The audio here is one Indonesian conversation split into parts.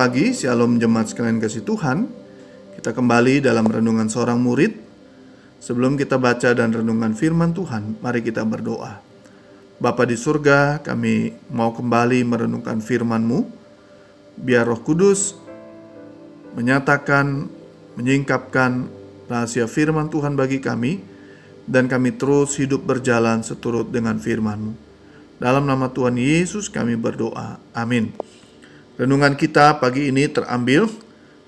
pagi, Shalom Jemaat sekalian kasih Tuhan. Kita kembali dalam renungan seorang murid. Sebelum kita baca dan renungan firman Tuhan, mari kita berdoa. Bapa di surga, kami mau kembali merenungkan firman-Mu. Biar Roh Kudus menyatakan, menyingkapkan rahasia firman Tuhan bagi kami, dan kami terus hidup berjalan seturut dengan firman-Mu. Dalam nama Tuhan Yesus kami berdoa. Amin. Renungan kita pagi ini terambil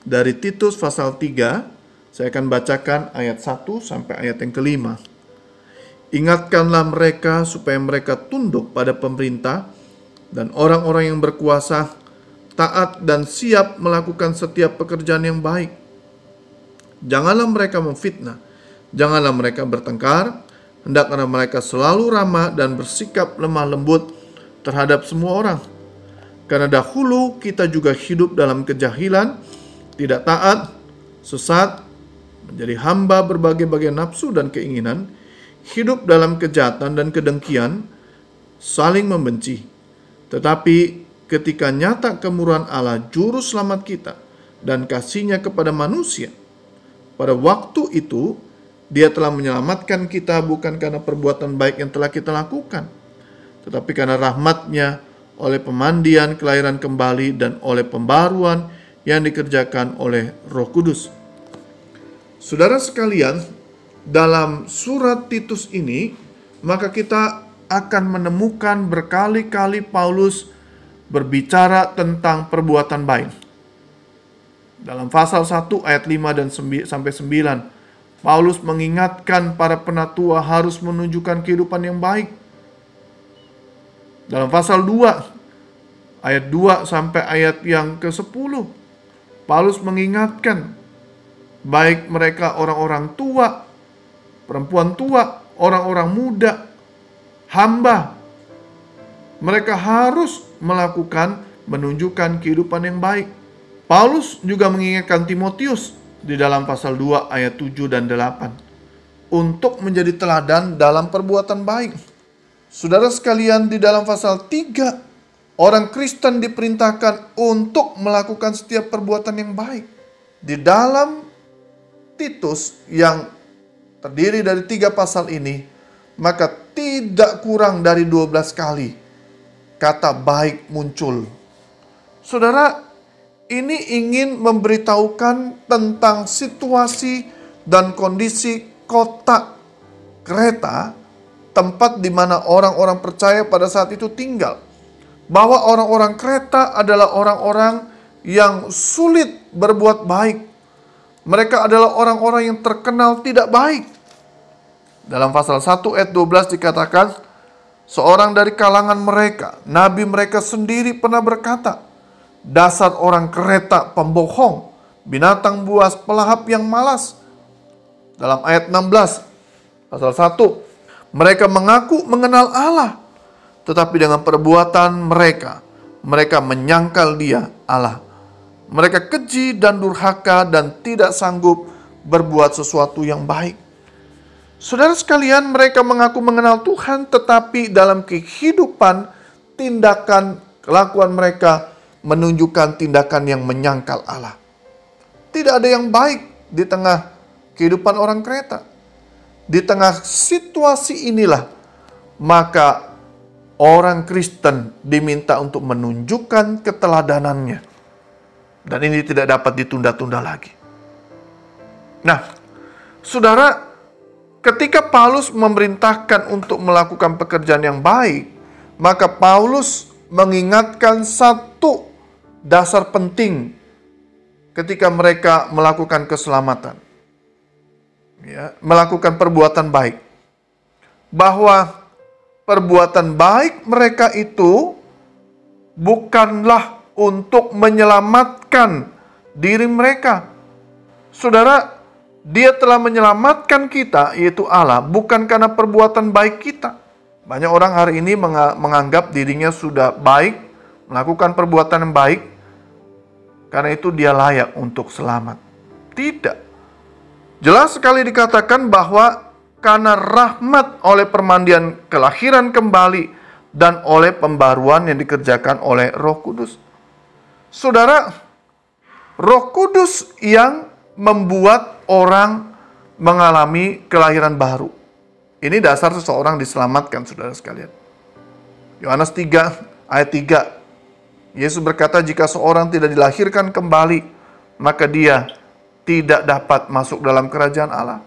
dari Titus pasal 3. Saya akan bacakan ayat 1 sampai ayat yang kelima. Ingatkanlah mereka supaya mereka tunduk pada pemerintah dan orang-orang yang berkuasa, taat dan siap melakukan setiap pekerjaan yang baik. Janganlah mereka memfitnah, janganlah mereka bertengkar, hendaklah mereka selalu ramah dan bersikap lemah lembut terhadap semua orang karena dahulu kita juga hidup dalam kejahilan, tidak taat, sesat, menjadi hamba berbagai-bagai nafsu dan keinginan, hidup dalam kejahatan dan kedengkian, saling membenci. Tetapi ketika nyata kemurahan Allah juru selamat kita dan kasihnya kepada manusia, pada waktu itu dia telah menyelamatkan kita bukan karena perbuatan baik yang telah kita lakukan, tetapi karena rahmatnya oleh pemandian kelahiran kembali dan oleh pembaruan yang dikerjakan oleh Roh Kudus. Saudara sekalian, dalam surat Titus ini, maka kita akan menemukan berkali-kali Paulus berbicara tentang perbuatan baik. Dalam pasal 1 ayat 5 dan sampai 9, Paulus mengingatkan para penatua harus menunjukkan kehidupan yang baik dalam pasal 2 ayat 2 sampai ayat yang ke-10 Paulus mengingatkan baik mereka orang-orang tua, perempuan tua, orang-orang muda, hamba mereka harus melakukan menunjukkan kehidupan yang baik. Paulus juga mengingatkan Timotius di dalam pasal 2 ayat 7 dan 8 untuk menjadi teladan dalam perbuatan baik. Saudara sekalian di dalam pasal 3 orang Kristen diperintahkan untuk melakukan setiap perbuatan yang baik. Di dalam Titus yang terdiri dari tiga pasal ini, maka tidak kurang dari 12 kali kata baik muncul. Saudara, ini ingin memberitahukan tentang situasi dan kondisi kota kereta tempat di mana orang-orang percaya pada saat itu tinggal. Bahwa orang-orang kereta adalah orang-orang yang sulit berbuat baik. Mereka adalah orang-orang yang terkenal tidak baik. Dalam pasal 1 ayat 12 dikatakan, seorang dari kalangan mereka, nabi mereka sendiri pernah berkata, dasar orang kereta pembohong, binatang buas pelahap yang malas. Dalam ayat 16, pasal 1, mereka mengaku mengenal Allah, tetapi dengan perbuatan mereka, mereka menyangkal Dia, Allah. Mereka keji dan durhaka dan tidak sanggup berbuat sesuatu yang baik. Saudara sekalian, mereka mengaku mengenal Tuhan, tetapi dalam kehidupan, tindakan, kelakuan mereka menunjukkan tindakan yang menyangkal Allah. Tidak ada yang baik di tengah kehidupan orang kereta. Di tengah situasi inilah, maka orang Kristen diminta untuk menunjukkan keteladanannya. Dan ini tidak dapat ditunda-tunda lagi. Nah, saudara, ketika Paulus memerintahkan untuk melakukan pekerjaan yang baik, maka Paulus mengingatkan satu dasar penting ketika mereka melakukan keselamatan ya, melakukan perbuatan baik. Bahwa perbuatan baik mereka itu bukanlah untuk menyelamatkan diri mereka. Saudara, dia telah menyelamatkan kita, yaitu Allah, bukan karena perbuatan baik kita. Banyak orang hari ini menganggap dirinya sudah baik, melakukan perbuatan yang baik, karena itu dia layak untuk selamat. Tidak. Jelas sekali dikatakan bahwa karena rahmat oleh permandian kelahiran kembali dan oleh pembaruan yang dikerjakan oleh Roh Kudus. Saudara, Roh Kudus yang membuat orang mengalami kelahiran baru. Ini dasar seseorang diselamatkan, saudara sekalian. Yohanes 3 ayat 3. Yesus berkata, jika seorang tidak dilahirkan kembali, maka dia tidak dapat masuk dalam kerajaan Allah.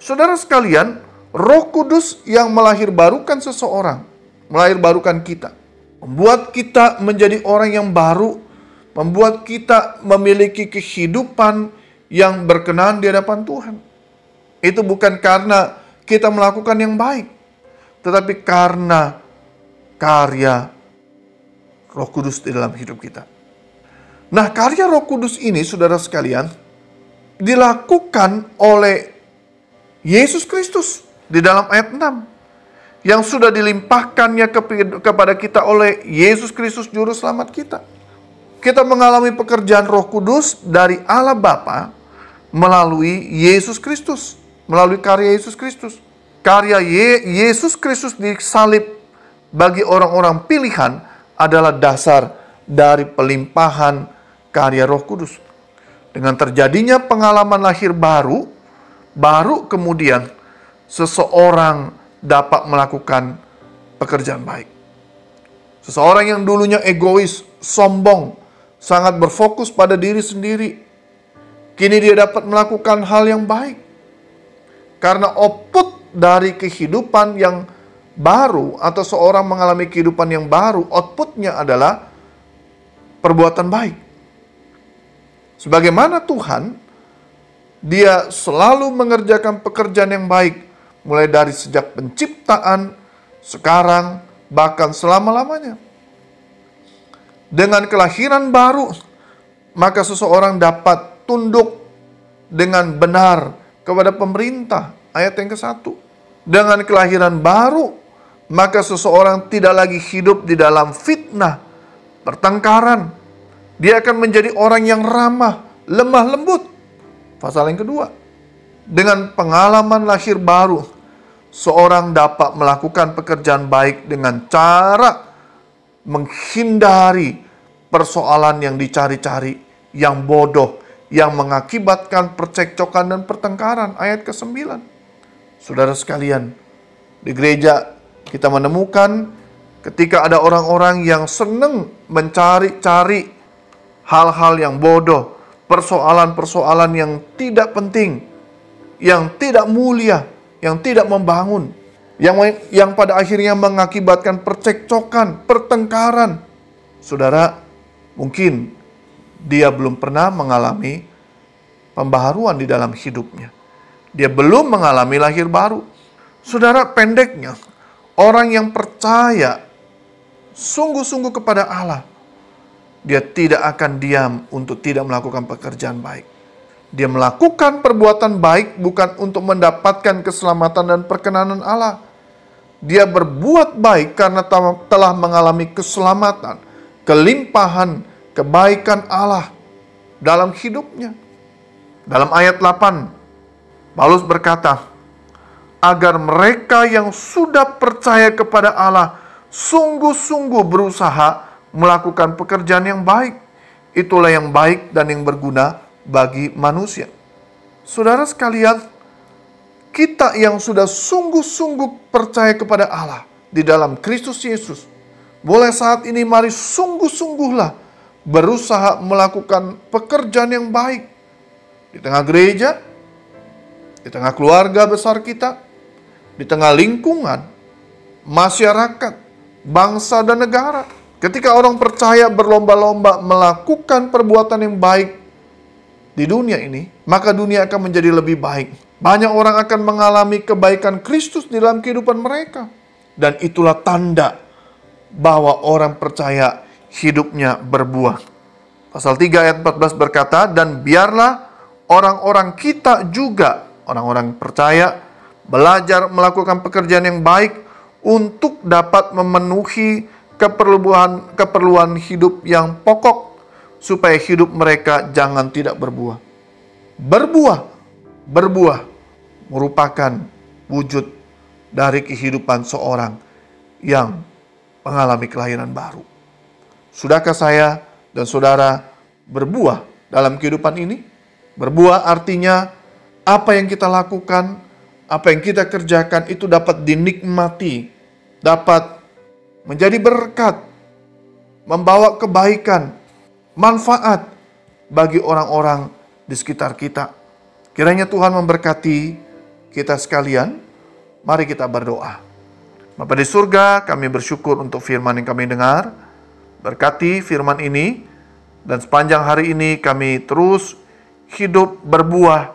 Saudara sekalian, roh kudus yang melahirbarukan seseorang, melahirbarukan kita. Membuat kita menjadi orang yang baru, membuat kita memiliki kehidupan yang berkenan di hadapan Tuhan. Itu bukan karena kita melakukan yang baik, tetapi karena karya Roh Kudus di dalam hidup kita. Nah, karya Roh Kudus ini, saudara sekalian, dilakukan oleh Yesus Kristus di dalam ayat 6 yang sudah dilimpahkannya kepada kita oleh Yesus Kristus juru selamat kita. Kita mengalami pekerjaan Roh Kudus dari Allah Bapa melalui Yesus Kristus melalui karya Yesus Kristus. Karya Ye Yesus Kristus disalib bagi orang-orang pilihan adalah dasar dari pelimpahan karya Roh Kudus. Dengan terjadinya pengalaman lahir baru, baru kemudian seseorang dapat melakukan pekerjaan baik. Seseorang yang dulunya egois, sombong, sangat berfokus pada diri sendiri, kini dia dapat melakukan hal yang baik karena output dari kehidupan yang baru atau seorang mengalami kehidupan yang baru, outputnya adalah perbuatan baik. Sebagaimana Tuhan, dia selalu mengerjakan pekerjaan yang baik, mulai dari sejak penciptaan, sekarang, bahkan selama-lamanya. Dengan kelahiran baru, maka seseorang dapat tunduk dengan benar kepada pemerintah. Ayat yang ke-1. Dengan kelahiran baru, maka seseorang tidak lagi hidup di dalam fitnah, pertengkaran. Dia akan menjadi orang yang ramah, lemah lembut. Pasal yang kedua. Dengan pengalaman lahir baru, seorang dapat melakukan pekerjaan baik dengan cara menghindari persoalan yang dicari-cari, yang bodoh, yang mengakibatkan percekcokan dan pertengkaran. Ayat ke-9. Saudara sekalian, di gereja kita menemukan ketika ada orang-orang yang senang mencari-cari hal-hal yang bodoh, persoalan-persoalan yang tidak penting, yang tidak mulia, yang tidak membangun, yang yang pada akhirnya mengakibatkan percekcokan, pertengkaran. Saudara, mungkin dia belum pernah mengalami pembaharuan di dalam hidupnya. Dia belum mengalami lahir baru. Saudara, pendeknya, orang yang percaya sungguh-sungguh kepada Allah, dia tidak akan diam untuk tidak melakukan pekerjaan baik. Dia melakukan perbuatan baik bukan untuk mendapatkan keselamatan dan perkenanan Allah. Dia berbuat baik karena telah mengalami keselamatan, kelimpahan, kebaikan Allah dalam hidupnya. Dalam ayat 8, Paulus berkata, agar mereka yang sudah percaya kepada Allah sungguh-sungguh berusaha melakukan pekerjaan yang baik. Itulah yang baik dan yang berguna bagi manusia. Saudara sekalian, kita yang sudah sungguh-sungguh percaya kepada Allah di dalam Kristus Yesus, boleh saat ini mari sungguh-sungguhlah berusaha melakukan pekerjaan yang baik di tengah gereja, di tengah keluarga besar kita, di tengah lingkungan, masyarakat, bangsa, dan negara. Ketika orang percaya berlomba-lomba melakukan perbuatan yang baik di dunia ini, maka dunia akan menjadi lebih baik. Banyak orang akan mengalami kebaikan Kristus di dalam kehidupan mereka. Dan itulah tanda bahwa orang percaya hidupnya berbuah. Pasal 3 ayat 14 berkata, dan biarlah orang-orang kita juga, orang-orang percaya, belajar melakukan pekerjaan yang baik untuk dapat memenuhi keperluan keperluan hidup yang pokok supaya hidup mereka jangan tidak berbuah. Berbuah, berbuah merupakan wujud dari kehidupan seorang yang mengalami kelahiran baru. Sudahkah saya dan saudara berbuah dalam kehidupan ini. Berbuah artinya apa yang kita lakukan, apa yang kita kerjakan itu dapat dinikmati, dapat menjadi berkat, membawa kebaikan, manfaat bagi orang-orang di sekitar kita. Kiranya Tuhan memberkati kita sekalian. Mari kita berdoa. Bapa di surga, kami bersyukur untuk firman yang kami dengar. Berkati firman ini dan sepanjang hari ini kami terus hidup berbuah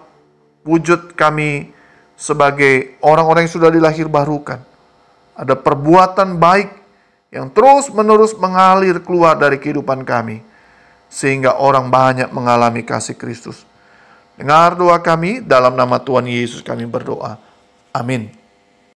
wujud kami sebagai orang-orang yang sudah dilahir barukan. Ada perbuatan baik yang terus-menerus mengalir keluar dari kehidupan kami sehingga orang banyak mengalami kasih Kristus. Dengar doa kami dalam nama Tuhan Yesus kami berdoa. Amin.